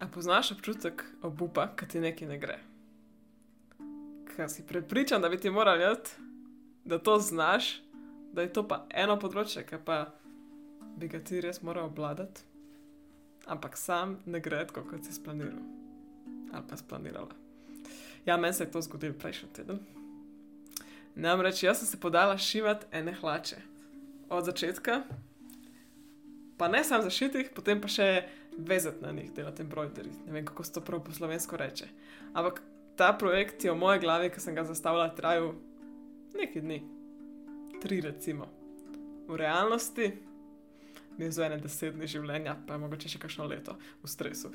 A poznaš občutek obupa, kad ti nekaj ne gre? Kaj si prepričan, da bi ti moral jeti, da to znaš, da je to pa eno področje, ki pa bi ga ti res moral obvladati, ampak sam ne gre tako, kot si splaniral ali pa splanirala. Ja, meni se je to zgodilo prejšnji teden. Namreč jaz sem se podala šivati ene hlače. Od začetka, pa ne samo zašitih, potem pa še vezati na njih, delati embroidery. Ne vem, kako se to prav po slovensko reče. Ampak ta projekt je v moji glavi, ki sem ga zastavila, trajal nekaj dni, tri recimo. V realnosti mi je za ene deset dni življenja, pa mogoče še kakšno leto v stresu.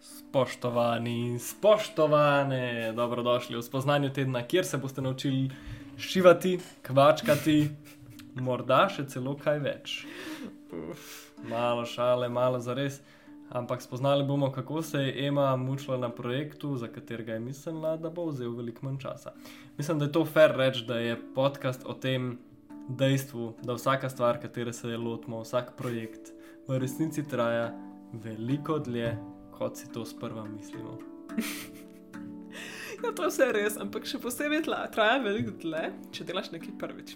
Spoštovani, spoštovane, dobrodošli v spoznanju tedna, kjer se boste naučili šivati, kvačkati, morda še celo kaj več. Uf. Malo šale, malo za res. Ampak spoznali bomo, kako se je Ema mučila na projektu, za katerega je mislila, da bo vzel veliko manj časa. Mislim, da je to fair reči, da je podcast o tem dejstvu, da vsaka stvar, katere se je lotimo, vsak projekt v resnici traja veliko dlje, kot si to sprva mislimo. Ja, to je vse res, ampak še posebej tla, traja veliko dlje, če delaš nekaj prvič.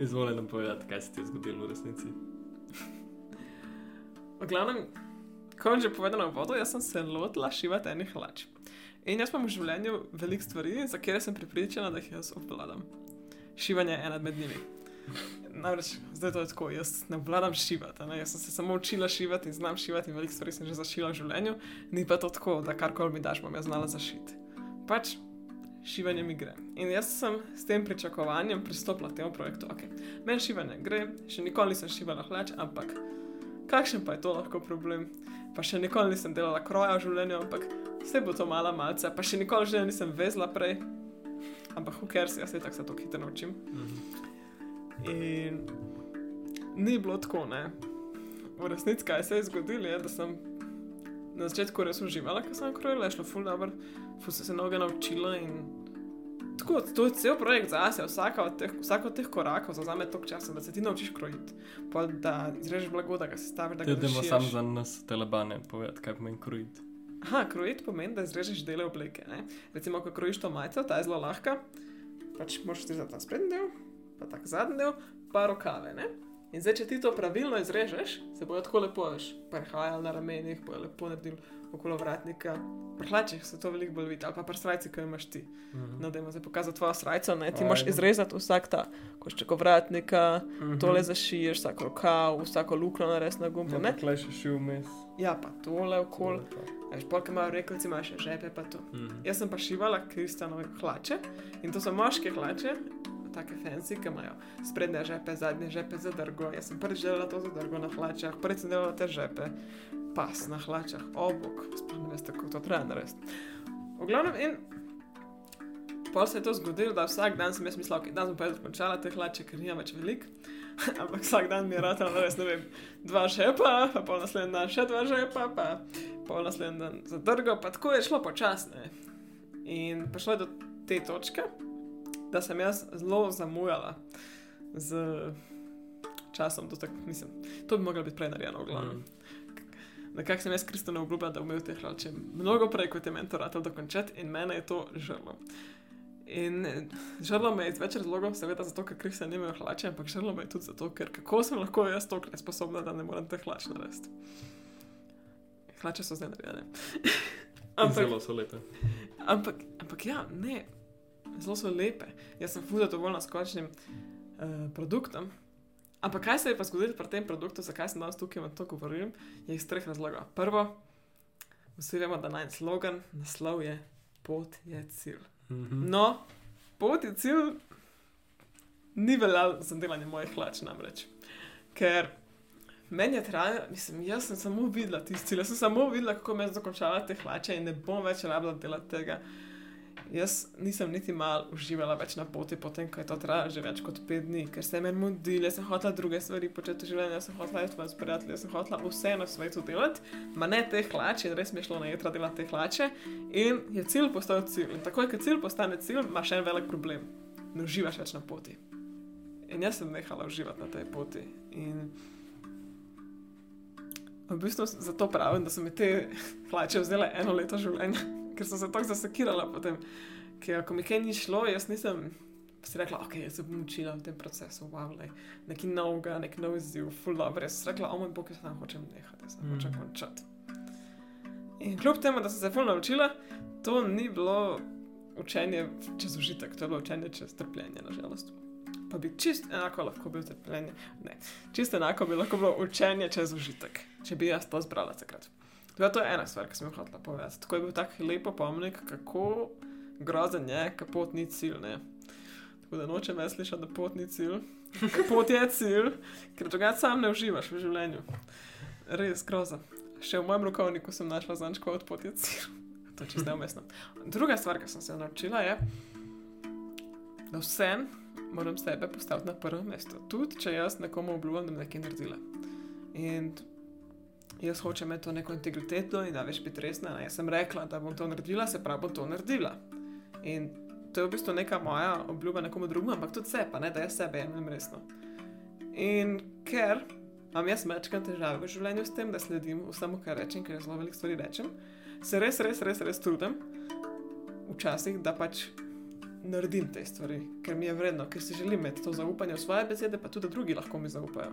Izvoli nam povedati, kaj se ti je zgodilo v resnici. V glavnem, kot že povedano v vodu, jaz sem se lotila šivati enih hlač. In jaz imam v življenju veliko stvari, za katere sem pripričana, da jih jaz obvladam. Šivanje je ena med njimi. Namreč zdaj to je tako, jaz ne obvladam šivati. Ne? Jaz sem se samo učila šivati in znam šivati, in veliko stvari sem že zašila v življenju, ni pa to tako, da karkoli mi daš, bom jaz znala zašiti. Pač šivanje mi gre. In jaz sem s tem pričakovanjem pristopila k temu projektu. Okay. Meni šivanje gre, še nikoli nisem šivala hlač, ampak kakšen pa je to lahko problem? Pa še nikoli nisem delala kroja v življenju, ampak vse bo to mala malce, pa še nikoli že nisem vezla prej. Ampak huker si, jaz se tako se to hitro naučim. In ni bilo tako, ne. V resnici, kaj se je zgodilo, je, da sem na začetku res uživala, ker sem krojila, je šlo ful dobro, ful sem se noge naučila in tako, to je cel projekt zase, vsaka od teh, vsak od teh korakov zauzame toliko časa, da se ti naučiš krojiti, pa da izrežeš blago, da ga sestaviš, da ga Idemo zašiješ. samo za nas, telebane, povedati, kaj pomeni krojiti. Aha, krojiti pomeni, da izrežeš dele obleke. Ne? Recimo, ko krojiš to majico, ta je zelo lahka, pač moraš ti za ta sprednji del, pa tak zadnji del, pa rokave. Ne? In zdaj, če ti to pravilno izrežeš, se bojo tako lepo prehajali na ramenih, bojo lepo naredili okolo vratnika. Pri hlačih se to veliko bolj vidi, ali pa pri srajci, ki jo imaš ti. Mhm. No, da imaš pokazati tvojo srajco, ne? ti Ajde. moraš izrezati vsak ta košček vratnika, Mhm. tole zašiješ, vsako rokav, vsako luknjo nares na gumbo. Ja? Klej še šil vmes. Ja, pa tole okol. Veš, polk imajo rekelci, imajo še žepe, pa to. Mhm. Jaz sem pa šivala kristanove hlače in to so moške hlače, take fancy, ki imajo sprednje žepe, zadnje žepe za drgo. Jaz sem prvič delala to za drgo na hlačah, prvič sem delala te žepe, pas na hlačah, obok, sploh ne veste, kako to treba narediti. V glavnem, in pol se je to zgodilo, da vsak dan sem jaz mislila, da okay, dan sem pa jaz dokončala te hlače, ker nimam več velik. Ampak vsak dan mi je rado, da res ne vem, dva žepa, pa pol naslednji dan še dva žepa, pa pol naslednji dan za drgo, pa tako je šlo počasne. In prišlo je do te točke, da sem jaz zelo zamujala z časom, do tak, mislim, to bi moglo biti prej narejeno, v glavnem. Nekako sem jaz Kristjanu obljubila, da bom imel te hlače mnogo prej, kot je mentorat dokončati, in mene je to žrlo. In žrlo me je iz več razlogov, seveda zato, ker Kristjan nima hlače, ampak žrlo me je tudi zato, ker kako sem lahko jaz toliko nesposobna, da ne morem te hlač narediti. Hlače so zdaj narejene. ampak, Zelo so lepe. ampak, ampak ja, ne, zelo so lepe. Jaz sem fuda dovoljna s končnim uh, produktom. Ampak kaj se je pa zgodilo pri tem produktu, zakaj sem danes tukaj in to govorim, je iz treh razlogov. Prvo, vsi vemo, da naj slogan, naslov je pot je cilj. Mhm. No, pot je cilj, ni veljal za delanje mojih hlač namreč. Ker meni je trajalo, mislim, jaz sem samo videla tisti cilj, jaz sem samo videla, kako me zakončala te hlače in ne bom več rabila delati tega. Jaz nisem niti malo uživala več na poti, potem ko je to trajalo že več kot pet dni, ker se je meni mudilo, jaz sem hotela druge stvari početi v življenju, jaz sem hotela iti s prijatelji, jaz sem hotela vse na svetu delati, ma ne te hlače, in res mi je šlo na jedra delati te hlače. In je cilj postal cilj. In takoj, ko cilj postane cilj, imaš en velik problem. Ne uživaš več na poti. In jaz sem nehala uživati na tej poti. In v bistvu zato pravim, da so mi te hlače vzele eno leto življenja, ker sem se tako zasekirala potem. Ker ko mi kaj ni šlo, jaz nisem si rekla, ok, jaz se bom učila v tem procesu, wow, lej, nekaj novega, nek nov izziv, full dobro. Jaz sem rekla, o moj bog, jaz tam hočem nehati, jaz mm. hočem končati. In kljub temu, da sem se full naučila, to ni bilo učenje čez užitek, to je bilo učenje čez trpljenje, nažalost. Pa bi čist enako lahko bil trpljenje. Ne, čist enako bi lahko bilo učenje čez užitek, če bi jaz to zbrala takrat. To je ena stvar, ki sem jo hotela povedati. Tako je bil tak lepo pomnik, kako grozen je, kapot ni cilj. Ne? Tako da nočem več slišati, da pot ni cilj. Pot je cilj, ker drugače sam ne uživaš v življenju. Res groza. Še v mojem rokovniku sem našla značko od pot je cilj. To je čisto umestno. Druga stvar, ki sem se naučila, je, da vsem moram sebe postaviti na prvo mesto. Tudi če jaz nekomu obljubim, da bom nekaj naredila. In jaz hočem imeti to neko integriteto in da veš biti resna. Jaz sem rekla, da bom to naredila, se pravi, bom to naredila. In to je v bistvu neka moja obljuba nekomu drugemu, ampak tudi sebe, ne da jaz sebe jemljem resno. In ker imam jaz večkrat težave v življenju s tem, da sledim vsemu, kar rečem, ker zelo veliko stvari rečem, se res, res, res, res trudim, včasih, da pač naredim te stvari, ker mi je vredno, ker si želim imeti to zaupanje v svoje besede, pa tudi drugi lahko mi zaupajo.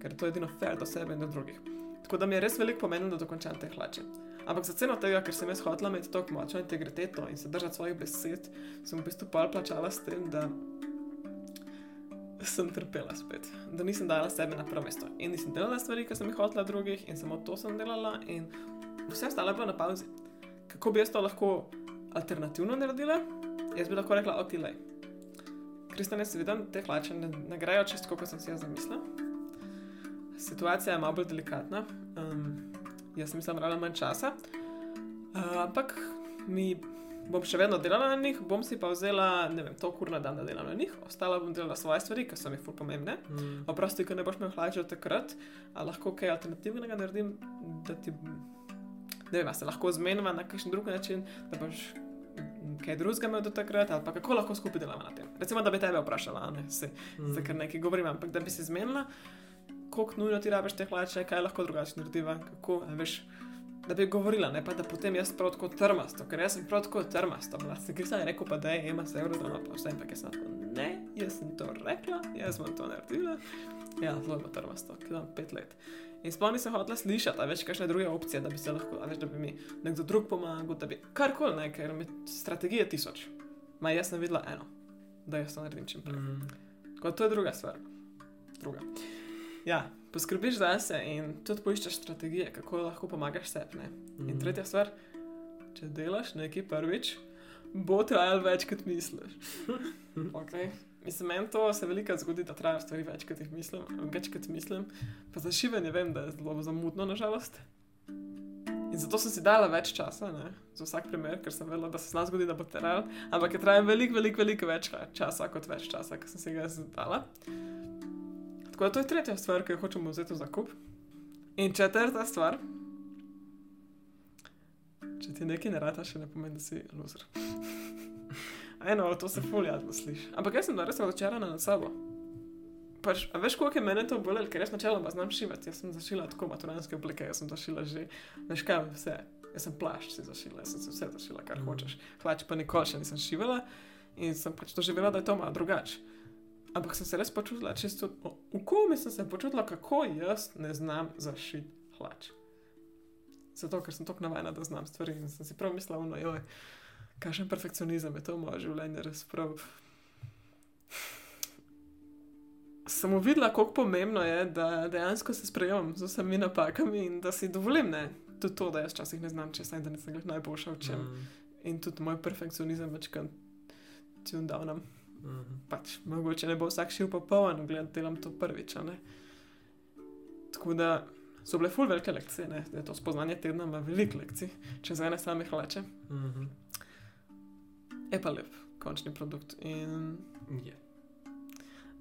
Ker to je edino fair do sebe in do drugih. Tako da mi je res veliko pomenilo, da dokončam te hlače. Ampak za ceno tega, ker sem jaz hotela imeti tako močno integriteto in se držati svojih besed, sem v bistvu pol plačala s tem, da sem trpela spet, da nisem dala sebe na prvo mesto. In nisem delala stvari, ki sem jih hotela drugih, in samo to sem delala, in vse ostalo je bilo na pauzi. Kako bi jaz to lahko alternativno naredila? Jaz bi lahko rekla, ok, le. Kristjane, seveda, te hlače ne, ne grejo čisto, kot sem si jaz zamislila. Situacija je malo bolj delikatna. Um, jaz sem samo rada manj časa. Uh, ampak mi bom še vedno delala na njih, bom si pa vzela, ne vem, to kur na dan, da delam na njih, ostala bom delala svoje stvari, ki so mi ful pomembne. Mm. Oprosti, ker ne boš me hlačil takrat, a lahko kaj alternativnega naredim, da ti, ne vem, se lahko zmenjava na kakšen drug način, da boš kaj drugega imel do takrat, ali pa kako lahko skupaj delamo na tem. Recimo, da bi tebe vprašala, ne, se, mm. za kar nekaj govorim, ampak da bi se zmenila kako nujno ti rabiš te hlače, kaj lahko drugače narediva, kako, veš, da bi govorila, ne pa da potem jaz prav tako trmasto, ker jaz sem prav tako trmasto. Se gre zdaj rekel, pa da je ima se evro, da pa vse pa jaz sem tako, ne, jaz sem to rekla, jaz sem to naredila. Ja, zelo je trmasto, ki imam pet let. In spomni se hotela slišati, več kakšne druge opcije, da bi se lahko, a več, da bi mi nekdo drug pomagal, da bi karkoli, ne, ker mi strategije tisoč. Ma jaz sem videla eno, da jaz to naredim čim prej. Mm. Kot to je druga stvar. Druga. Ja, poskrbiš za sebe in tudi poiščeš strategije, kako lahko pomagaš sebi. Mm. In mhm. tretja stvar, če delaš nekaj prvič, bo trajalo več, kot misliš. okay. Mislim, meni to se veliko zgodi, da trajajo stvari več, kot jih mislim. Več, kot mislim. Pa za šivanje vem, da je zelo zamudno, nažalost. In zato sem si dala več časa, ne? za vsak primer, ker sem vedela, da se znaj zgodi, da bo trajalo. Ampak je trajalo veliko, veliko, veliko več časa kot več časa, ki sem si ga zadala. Tako da to je tretja stvar, ki jo hočemo vzeti v zakup. In četrta stvar, če ti nekaj ne rata, še ne pomeni, da si loser. Eno, to se fuljadno sliši. Ampak jaz sem res razočarana nad sabo. Pač, a veš, koliko je meni to bolelo, ker jaz načeloma znam šivati. Jaz sem zašila tako maturanske oblike, jaz sem zašila že, veš kaj, vse. Jaz sem plašč si zašila, jaz sem se vse zašila, kar mm. hočeš. Hlač pa nikoli še nisem šivala in sem pač doživela, da je to malo drugače. Ampak sem se res počutila čisto, v komi sem se počutila, kako jaz ne znam zašiti hlač. Zato, ker sem tako navajena, da znam stvari in sem si prav mislila, no, joj, kakšen perfekcionizem je to moje življenje, res prav. Sem uvidela, kako pomembno je, da dejansko se sprejemam z vsemi napakami in da si dovolim, ne, tudi to, da jaz včasih ne znam česa in da nisem najboljša v čem. Mm. In tudi moj perfekcionizem večkrat ti undavnam. -hmm. pač, mogoče ne bo vsak šel popoln, gledam, delam to prvič. Tako da so bile ful velike lekcije, ne? da je to spoznanje tedna ima veliko lekcij, če za ene same hlače. Mm -hmm. Je pa lep, končni produkt. In... Yeah.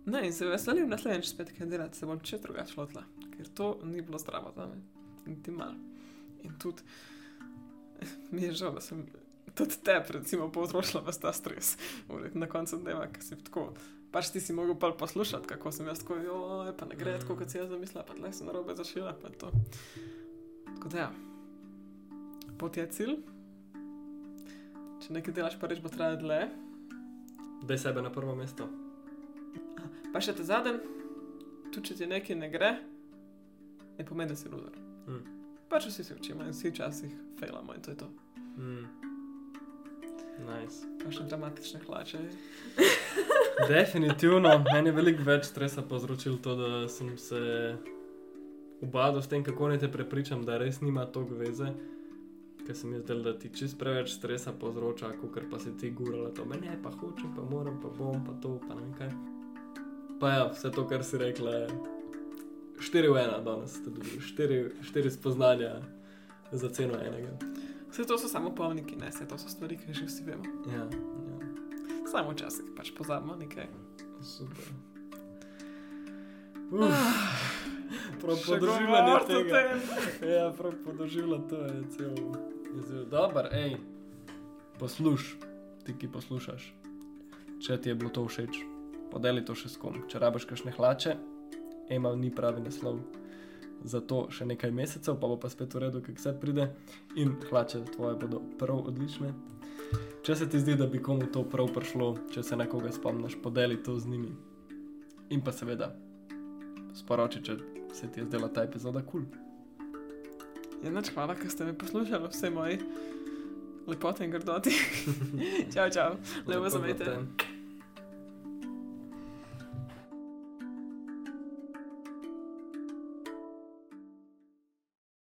Ne, in se veselim naslednjič spet, kaj delati, se bom če drugače šlotla, ker to ni bilo zdravo za me, niti malo. In tudi mi je žal, da sem tudi te, recimo, povzročila vas ta stres, na koncu dneva, ki si tako pač ti si mogel pa poslušati, kako sem jaz tako, joj, pa ne gre tako, kot si jaz zamislila, pa tle sem narobe zašila, pa to. Tako da ja, pot je cilj. Če nekaj delaš, pa reč bo trajalo dlje. Daj sebe na prvo mesto. Pa še te zadnjem, tudi če ti nekaj ne gre, ne pomeni, da si loser. Mm. Pač vsi se učimo in vsi včasih failamo in to je to. Mm. Nice. Kakšne dramatične hlače. Definitivno, meni je veliko več stresa povzročilo to, da sem se ubadal s tem, kako naj te prepričam, da res nima toliko veze. Ker se mi zdelo, da ti čist preveč stresa povzroča, kot pa si ti gurala to, meni je pa hočem, pa moram, pa bom, pa to, pa ne vem kaj. Pa ja, vse to, kar si rekla, je 4 v 1 danes, ste dobili 4, 4 spoznanja za ceno enega. Vse to so samo polniki, ne, vse to so stvari, ki že vsi vemo. Ja, ja. Samo včasih pač pozabimo nekaj. super. Uf, prav podoživljanje tega. tem. Ja, prav podoživljanje to je cel izziv. Dobar, hej, posluš, ti ki poslušaš. Če ti je bilo to všeč, podeli to še s kom. Če rabiš kakšne hlače, ima ni pravi naslov. Za to še nekaj mesecev, pa bo pa spet v redu, kako vse pride. In hlače tvoje bodo prav odlične. Če se ti zdi, da bi komu to prav prišlo, če se nekoga spomniš, podeli to z njimi. In pa seveda, sporoči, če se ti je zdela ta epizoda kul. Cool. Enač hvala, ker ste me poslušali, vse moji lepote in grdoti. čau, čau, lepo zamete.